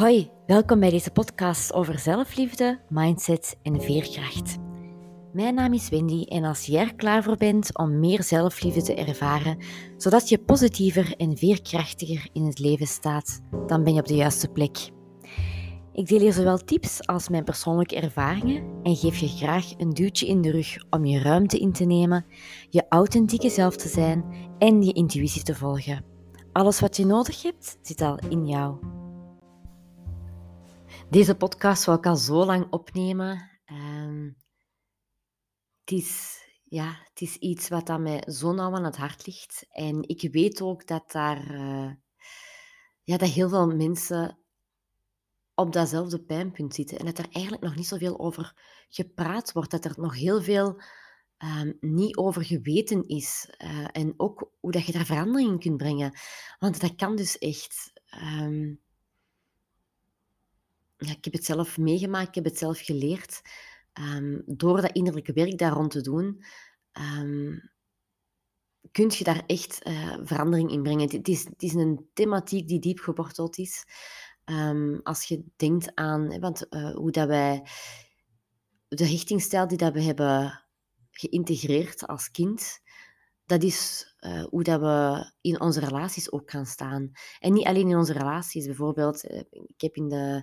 Hoi, welkom bij deze podcast over zelfliefde, mindset en veerkracht. Mijn naam is Wendy en als jij er klaar voor bent om meer zelfliefde te ervaren, zodat je positiever en veerkrachtiger in het leven staat, dan ben je op de juiste plek. Ik deel hier zowel tips als mijn persoonlijke ervaringen en geef je graag een duwtje in de rug om je ruimte in te nemen, je authentieke zelf te zijn en je intuïtie te volgen. Alles wat je nodig hebt, zit al in jou. Deze podcast wil ik al zo lang opnemen. Um, het, is, ja, het is iets wat aan mij zo nauw aan het hart ligt. En ik weet ook dat daar uh, ja, dat heel veel mensen op datzelfde pijnpunt zitten. En dat er eigenlijk nog niet zoveel over gepraat wordt. Dat er nog heel veel um, niet over geweten is. Uh, en ook hoe dat je daar verandering in kunt brengen. Want dat kan dus echt. Um, ik heb het zelf meegemaakt, ik heb het zelf geleerd. Um, door dat innerlijke werk daar rond te doen, um, kun je daar echt uh, verandering in brengen. Het is, is een thematiek die diep geworteld is. Um, als je denkt aan want, uh, hoe dat wij de hechtingstijl die dat we hebben geïntegreerd als kind, dat is uh, hoe dat we in onze relaties ook gaan staan. En niet alleen in onze relaties. Bijvoorbeeld, ik heb in de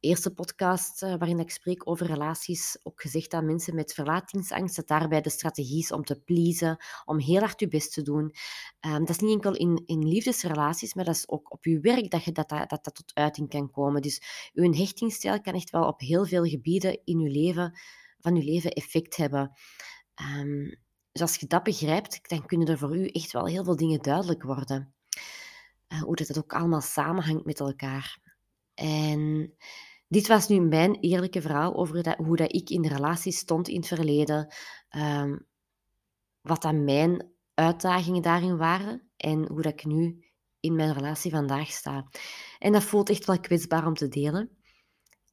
eerste podcast uh, waarin ik spreek over relaties ook gezegd aan mensen met verlatingsangst dat daarbij de strategie is om te pleasen, om heel hard je best te doen. Um, dat is niet enkel in, in liefdesrelaties, maar dat is ook op je werk dat je dat, dat, dat, tot uiting kan komen. Dus uw hechtingsstijl kan echt wel op heel veel gebieden in je leven, van je leven effect hebben. Um, dus als je dat begrijpt, dan kunnen er voor u echt wel heel veel dingen duidelijk worden. Uh, hoe dat het ook allemaal samenhangt met elkaar. En dit was nu mijn eerlijke verhaal over hoe dat ik in de relatie stond in het verleden. Um, wat dan mijn uitdagingen daarin waren en hoe dat ik nu in mijn relatie vandaag sta. En dat voelt echt wel kwetsbaar om te delen,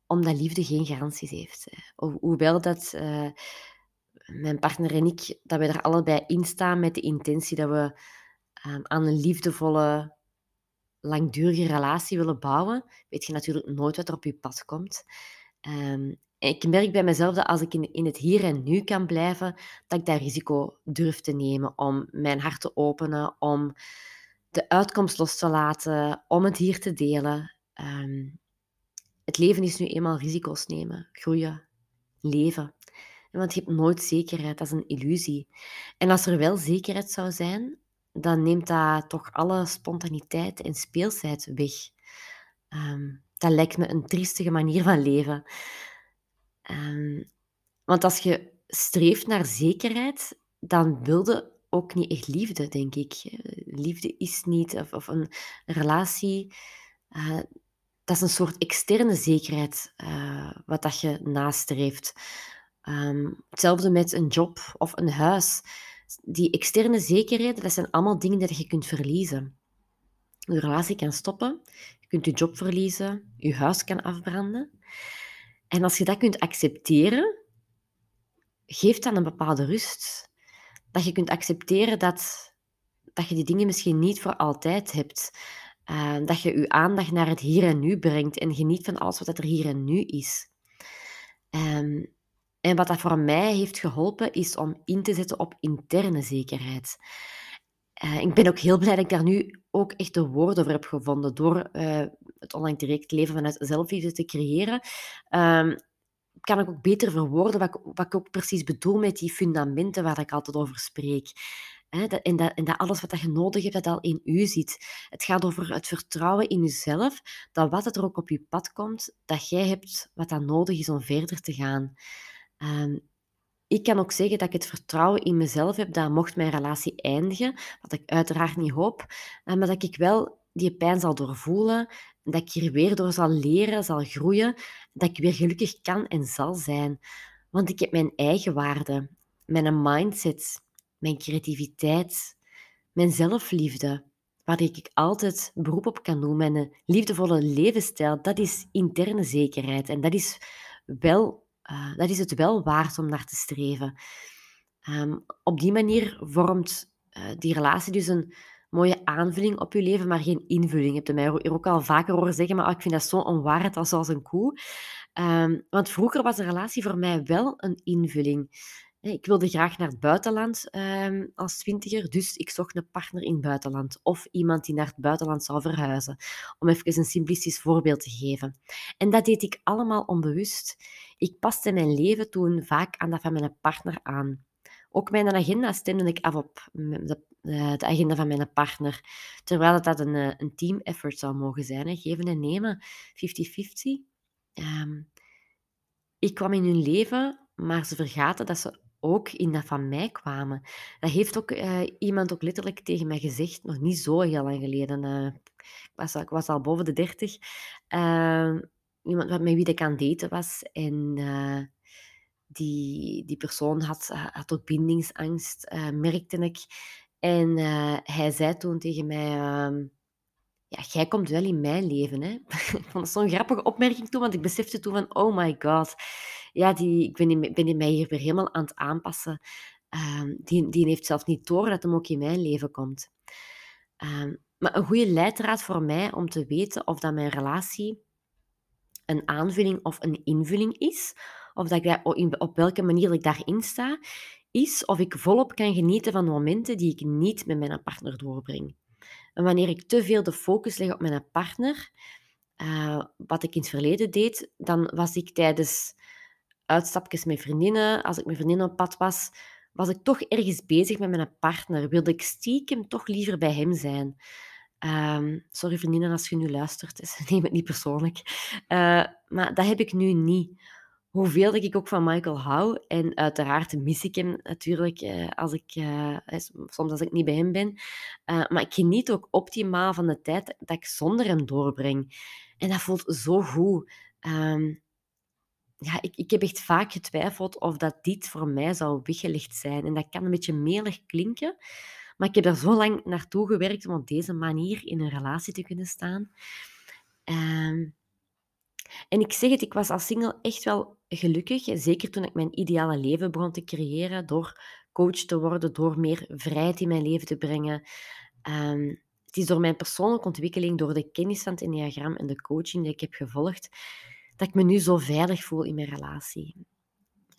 omdat liefde geen garanties heeft. Hoewel dat uh, mijn partner en ik, dat we er allebei in staan met de intentie dat we um, aan een liefdevolle langdurige relatie willen bouwen, weet je natuurlijk nooit wat er op je pad komt. Um, ik merk bij mezelf dat als ik in, het hier en nu kan blijven, dat ik dat risico durf te nemen om mijn hart te openen, om de uitkomst los te laten, om het hier te delen. Um, het leven is nu eenmaal risico's nemen, groeien, leven. Want je hebt nooit zekerheid, dat is een illusie. En als er wel zekerheid zou zijn, dan neemt dat toch alle spontaniteit en speelsheid weg. Um, dat lijkt me een triestige manier van leven. Um, want als je streeft naar zekerheid, dan wilde ook niet echt liefde, denk ik. Liefde is niet, of, een relatie, uh, dat is een soort externe zekerheid uh, wat dat je nastreeft. Um, hetzelfde met een job of een huis die externe zekerheden, dat zijn allemaal dingen die je kunt verliezen. Je relatie kan stoppen, je kunt je job verliezen, je huis kan afbranden. En als je dat kunt accepteren, geeft dat een bepaalde rust. Dat je kunt accepteren dat, dat je die dingen misschien niet voor altijd hebt. Uh, dat je je aandacht naar het hier en nu brengt en geniet van alles wat er hier en nu is. Um, en wat dat voor mij heeft geholpen, is om in te zetten op interne zekerheid. Uh, ik ben ook heel blij dat ik daar nu ook echt de woorden voor heb gevonden door uh, het online direct leven vanuit zelfliefde te creëren. Uh, kan ik ook beter verwoorden wat ik, wat ik ook precies bedoel met die fundamenten waar ik altijd over spreek. dat, en, dat, en dat alles wat je nodig hebt, dat al in u zit. Het gaat over het vertrouwen in jezelf, dat wat er ook op je pad komt, dat jij hebt wat dan nodig is om verder te gaan. Um, ik kan ook zeggen dat ik het vertrouwen in mezelf heb dat mocht mijn relatie eindigen, wat ik uiteraard niet hoop, uh, maar dat ik wel die pijn zal doorvoelen, dat ik hier weer door zal leren, zal groeien, dat ik weer gelukkig kan en zal zijn. Want ik heb mijn eigen waarde, mijn mindset, mijn creativiteit, mijn zelfliefde, waar ik altijd beroep op kan doen, mijn liefdevolle levensstijl, dat is interne zekerheid. En dat is wel uh, dat is het wel waard om naar te streven. Um, op die manier vormt uh, die relatie dus een, mooie aanvulling op je leven, maar geen invulling. Je hebt mij hier ook al vaker horen zeggen, maar ik vind dat zo onwaarheid als, als een koe. Ehm, want vroeger was een relatie voor mij wel een invulling. Ik wilde graag naar het buitenland um, als twintiger, dus ik zocht een partner in het buitenland of iemand die naar het buitenland zou verhuizen, om even een simplistisch voorbeeld te geven. En dat deed ik allemaal onbewust. Ik paste mijn leven toen vaak aan dat van mijn partner aan. Ook mijn agenda stemde ik af op de, eh, de agenda van mijn partner, terwijl dat een, eh, een team effort zou mogen zijn. Geven en nemen, 50-50. Ehm, ik kwam in hun leven, maar ze vergaten dat ze ook in dat van mij kwamen. Dat heeft ook uh, iemand ook letterlijk tegen mij gezegd, nog niet zo heel lang geleden. Uh, ik, was, ik was al boven de dertig. Uh, iemand met wie ik aan het daten was. En die, die persoon had, had ook bindingsangst, merkte ik. En hij zei toen tegen mij... Ehm, ja, jij komt wel in mijn leven. Hè? ik vond zo'n grappige opmerking toen, want ik besefte toen van, oh my god, ja, die, ik ben, ben mij hier weer helemaal aan het aanpassen. Um, die, die heeft zelf niet door dat hem ook in mijn leven komt. Um, maar een goede leidraad voor mij om te weten of dat mijn relatie een aanvulling of een invulling is, of dat ik op welke manier ik daarin sta, is of ik volop kan genieten van momenten die ik niet met mijn partner doorbreng. En wanneer ik te veel de focus leg op mijn partner, uh, wat ik in het verleden deed, dan was ik tijdens uitstapjes met vriendinnen, als ik met vriendinnen op pad was, was ik toch ergens bezig met mijn partner. Wilde ik stiekem toch liever bij hem zijn. Um, sorry vriendinnen als je nu luistert, dus neem het niet persoonlijk. Uh, maar dat heb ik nu niet hoeveel dat ik ook van Michael hou. En uiteraard mis ik hem natuurlijk eh, als ik, uh, soms als ik niet bij hem ben. Maar ik geniet ook optimaal van de tijd dat ik zonder hem doorbreng. En dat voelt zo goed. Um, ja, ik, ik heb echt vaak getwijfeld of dat dit voor mij zou weggelegd zijn. En dat kan een beetje melig klinken. Maar ik heb er zo lang naartoe gewerkt om op deze manier in een relatie te kunnen staan. Um, en ik zeg het, ik was als single echt wel gelukkig. Zeker toen ik mijn ideale leven begon te creëren. Door coach te worden, door meer vrijheid in mijn leven te brengen. Um, het is door mijn persoonlijke ontwikkeling, door de kennis van het Enneagram en de coaching die ik heb gevolgd, dat ik me nu zo veilig voel in mijn relatie.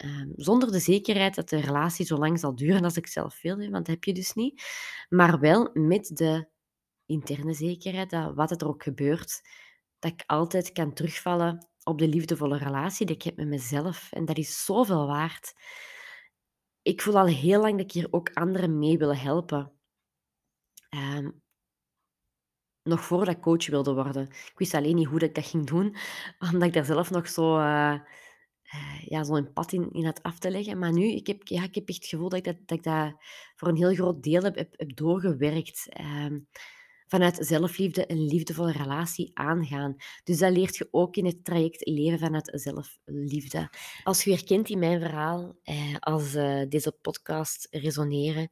Um, zonder de zekerheid dat de relatie zo lang zal duren als ik zelf wil, want dat heb je dus niet. Maar wel met de interne zekerheid dat wat er ook gebeurt, dat ik altijd kan terugvallen op de liefdevolle relatie die ik heb met mezelf. En dat is zoveel waard. Ik voel al heel lang dat ik hier ook anderen mee wil helpen. Um, nog voordat ik coach wilde worden. Ik wist alleen niet hoe ik dat ging doen, omdat ik daar zelf nog zo, uh, uh, ja, zo'n pad in, in had af te leggen. Maar nu, ik heb, ja, ik heb echt het gevoel dat ik dat, dat, ik dat voor een heel groot deel heb, heb, doorgewerkt. Um, vanuit zelfliefde een liefdevolle relatie aangaan. Dus dat leert je ook in het traject leven vanuit zelfliefde. Als je herkent in mijn verhaal, eh, als uh, deze podcast resoneren,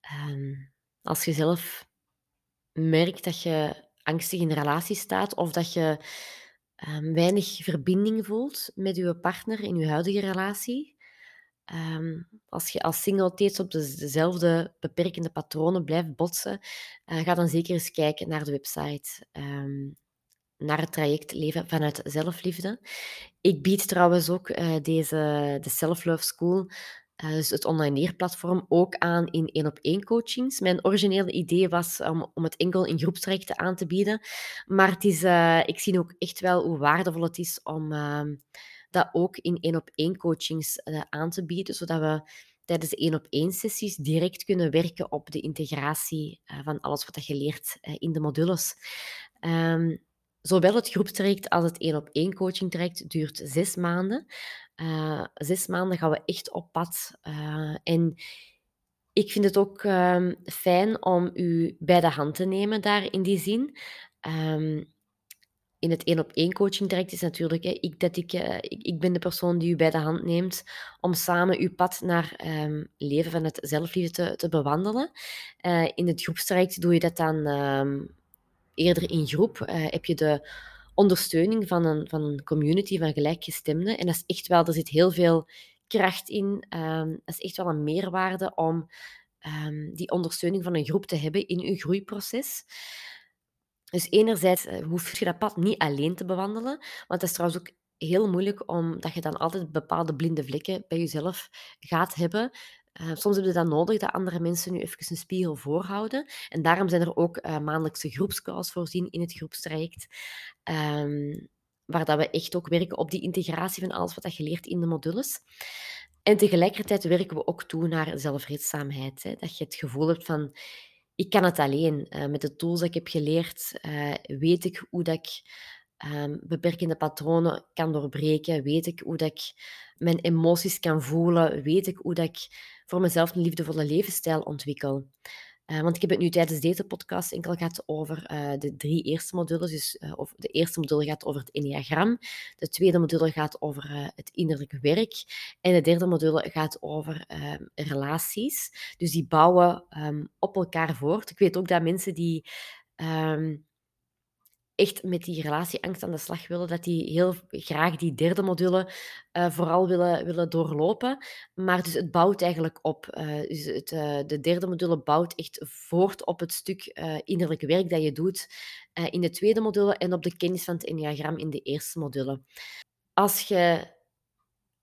eh, als je zelf merkt dat je angstig in relatie staat of dat je um, weinig verbinding voelt met je partner in je huidige relatie, Um, als je als single steeds op dezelfde beperkende patronen blijft botsen, uh, ga dan zeker eens kijken naar de website, um, naar het traject Leven vanuit Zelfliefde. Ik bied trouwens ook uh, deze, de Self Love School, dus het online leerplatform, ook aan in één-op-één coachings. Mijn originele idee was om, om het enkel in groepstrajecten aan te bieden, maar het is, ik zie ook echt wel hoe waardevol het is om dat ook in één-op-één coachings uh, aan te bieden, zodat we tijdens de één-op-één sessies direct kunnen werken op de integratie van alles wat je leert in de modules. Um, zowel het groepstraject als het één-op-één coaching traject duurt zes maanden. Zes maanden gaan we echt op pad. en ik vind het ook um, fijn om u bij de hand te nemen daar in die zin. Um, in het één op één coaching traject is natuurlijk, hè, ik, dat ik, uh, ik, ik, ben de persoon die u bij de hand neemt om samen uw pad naar um, leven van het zelfliefde te, te bewandelen. In het groepstraject doe je dat dan eerder in groep. Heb je de ondersteuning van een, van een community van gelijkgestemden. En dat is echt wel, er zit heel veel kracht in. Um, dat is echt wel een meerwaarde om ehm, die ondersteuning van een groep te hebben in je groeiproces. Dus enerzijds uh, hoef je dat pad niet alleen te bewandelen, want het is trouwens ook heel moeilijk omdat je dan altijd bepaalde blinde vlekken bij jezelf gaat hebben. Uh, soms heb je dat nodig dat andere mensen nu even een spiegel voorhouden. En daarom zijn er ook uh, maandelijkse groepscalls voorzien in het groepstraject. Um, waar dat we echt ook werken op die integratie van alles wat je leert in de modules. En tegelijkertijd werken we ook toe naar zelfredzaamheid. Hè? Dat je het gevoel hebt van, ik kan het alleen. Uh, met de tools die ik heb geleerd, uh, weet ik hoe dat ik um, beperkende patronen kan doorbreken. Weet ik hoe dat ik mijn emoties kan voelen. Weet ik hoe dat ik voor mezelf een liefdevolle levensstijl ontwikkel. Uh, want ik heb het nu tijdens deze podcast enkel gehad over uh, de drie eerste modules. Dus, uh, of de eerste module gaat over het enneagram. De tweede module gaat over het innerlijke werk. En de derde module gaat over ehm, relaties. Dus die bouwen um, op elkaar voort. Ik weet ook dat mensen die echt met die relatieangst aan de slag willen, dat die heel graag die derde module uh, vooral willen, willen doorlopen. Maar dus het bouwt eigenlijk op. Uh, dus het, uh, de derde module bouwt echt voort op het stuk innerlijke werk dat je doet in de tweede module en op de kennis van het enneagram in de eerste module. Als je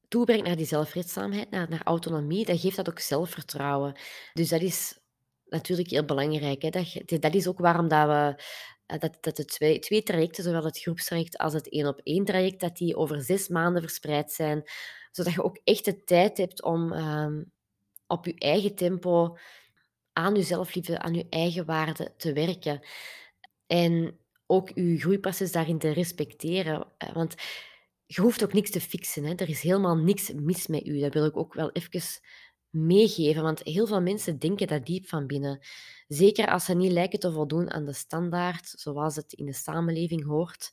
toebrengt naar die zelfredzaamheid, naar, naar autonomie, dan geeft dat ook zelfvertrouwen. Dus dat is natuurlijk heel belangrijk. Hè? Dat, dat is ook waarom dat we eh, dat, dat de twee, twee trajecten, zowel het groepstraject als het één op één traject, dat die over zes maanden verspreid zijn, zodat je ook echt de tijd hebt om uh, op je eigen tempo aan je zelfliefde, aan je eigen waarde te werken. En ook je groeiproces daarin te respecteren. Eh, want je hoeft ook niks te fixen. Hè. Er is helemaal niks mis met u. Dat wil ik ook wel even meegeven. Want heel veel mensen denken dat diep van binnen. Zeker als ze niet lijken te voldoen aan de standaard, zoals het in de samenleving hoort.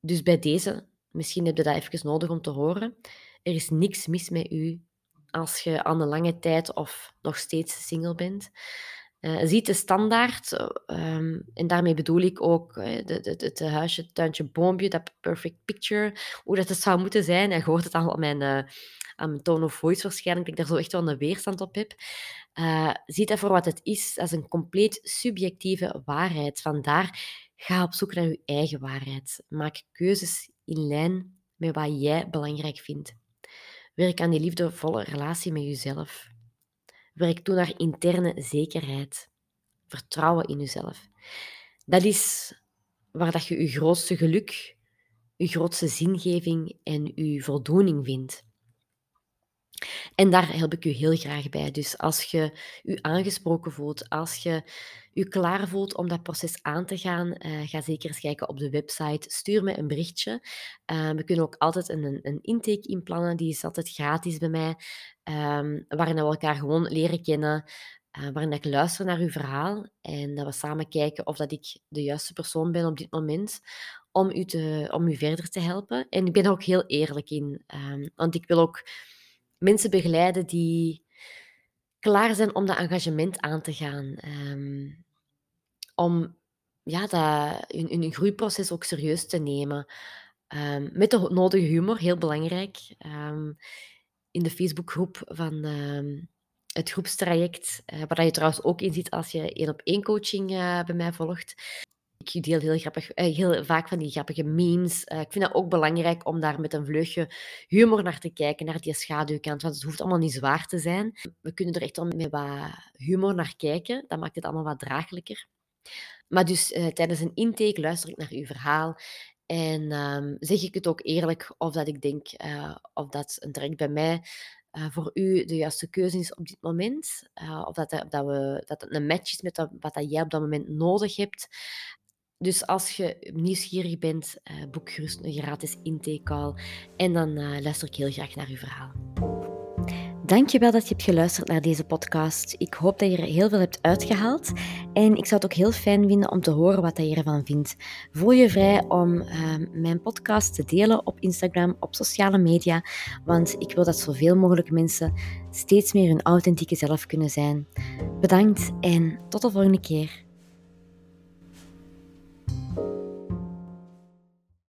Dus bij deze, misschien heb je dat even nodig om te horen. Er is niks mis met u als je aan de lange tijd of nog steeds single bent. Uh, ziet de standaard, um, en daarmee bedoel ik ook uh, het huisje, tuintje, boompje, dat perfect picture, hoe dat het zou moeten zijn. En je hoort het al op mijn, uh, aan mijn tone of voice waarschijnlijk, dat ik daar zo echt wel een weerstand op heb. Uh, ziet dat voor wat het is. Is een compleet subjectieve waarheid. Vandaar ga op zoek naar je eigen waarheid. Maak keuzes in lijn met wat jij belangrijk vindt. Werk aan die liefdevolle relatie met jezelf. Werk toe naar interne zekerheid. Vertrouwen in jezelf. Dat is waar dat je je grootste geluk, je grootste zingeving en je voldoening vindt. En daar help ik u heel graag bij. Dus als je u aangesproken voelt, als je u klaar voelt om dat proces aan te gaan, uh, ga zeker eens kijken op de website. Stuur me een berichtje. Uh, we kunnen ook altijd een, een intake inplannen. Die is altijd gratis bij mij. Um, waarin we elkaar gewoon leren kennen. Uh, waarin ik luister naar uw verhaal en dat we samen kijken of dat ik de juiste persoon ben op dit moment om u, te, om u verder te helpen. En ik ben er ook heel eerlijk in, um, want ik wil ook mensen begeleiden die klaar zijn om dat engagement aan te gaan. Um, om ja, dat, hun, groeiproces ook serieus te nemen. Um, met de nodige humor, heel belangrijk. Um, in de Facebookgroep van het groepstraject, uh, waar je trouwens ook in ziet als je één op één coaching uh, bij mij volgt ik deel heel, grappig, eh, heel vaak van die grappige memes. Uh, ik vind dat ook belangrijk om daar met een vleugje humor naar te kijken, naar die schaduwkant. Want het hoeft allemaal niet zwaar te zijn. We kunnen er echt met wat humor naar kijken. Dat maakt het allemaal wat draaglijker. Maar dus uh, tijdens een intake luister ik naar uw verhaal. En um, zeg ik het ook eerlijk of dat ik denk of dat een traject bij mij voor u de juiste keuze is op dit moment. Of dat, dat, we, dat het een match is met wat dat jij op dat moment nodig hebt. Dus als je nieuwsgierig bent, uh, boek gerust een gratis intake-call en dan uh, luister ik heel graag naar uw verhaal. Dankjewel dat je hebt geluisterd naar deze podcast. Ik hoop dat je er heel veel hebt uitgehaald. En ik zou het ook heel fijn vinden om te horen wat je ervan vindt. Voel je vrij om uh, mijn podcast te delen op Instagram, op sociale media. Want ik wil dat zoveel mogelijk mensen steeds meer hun authentieke zelf kunnen zijn. Bedankt en tot de volgende keer. you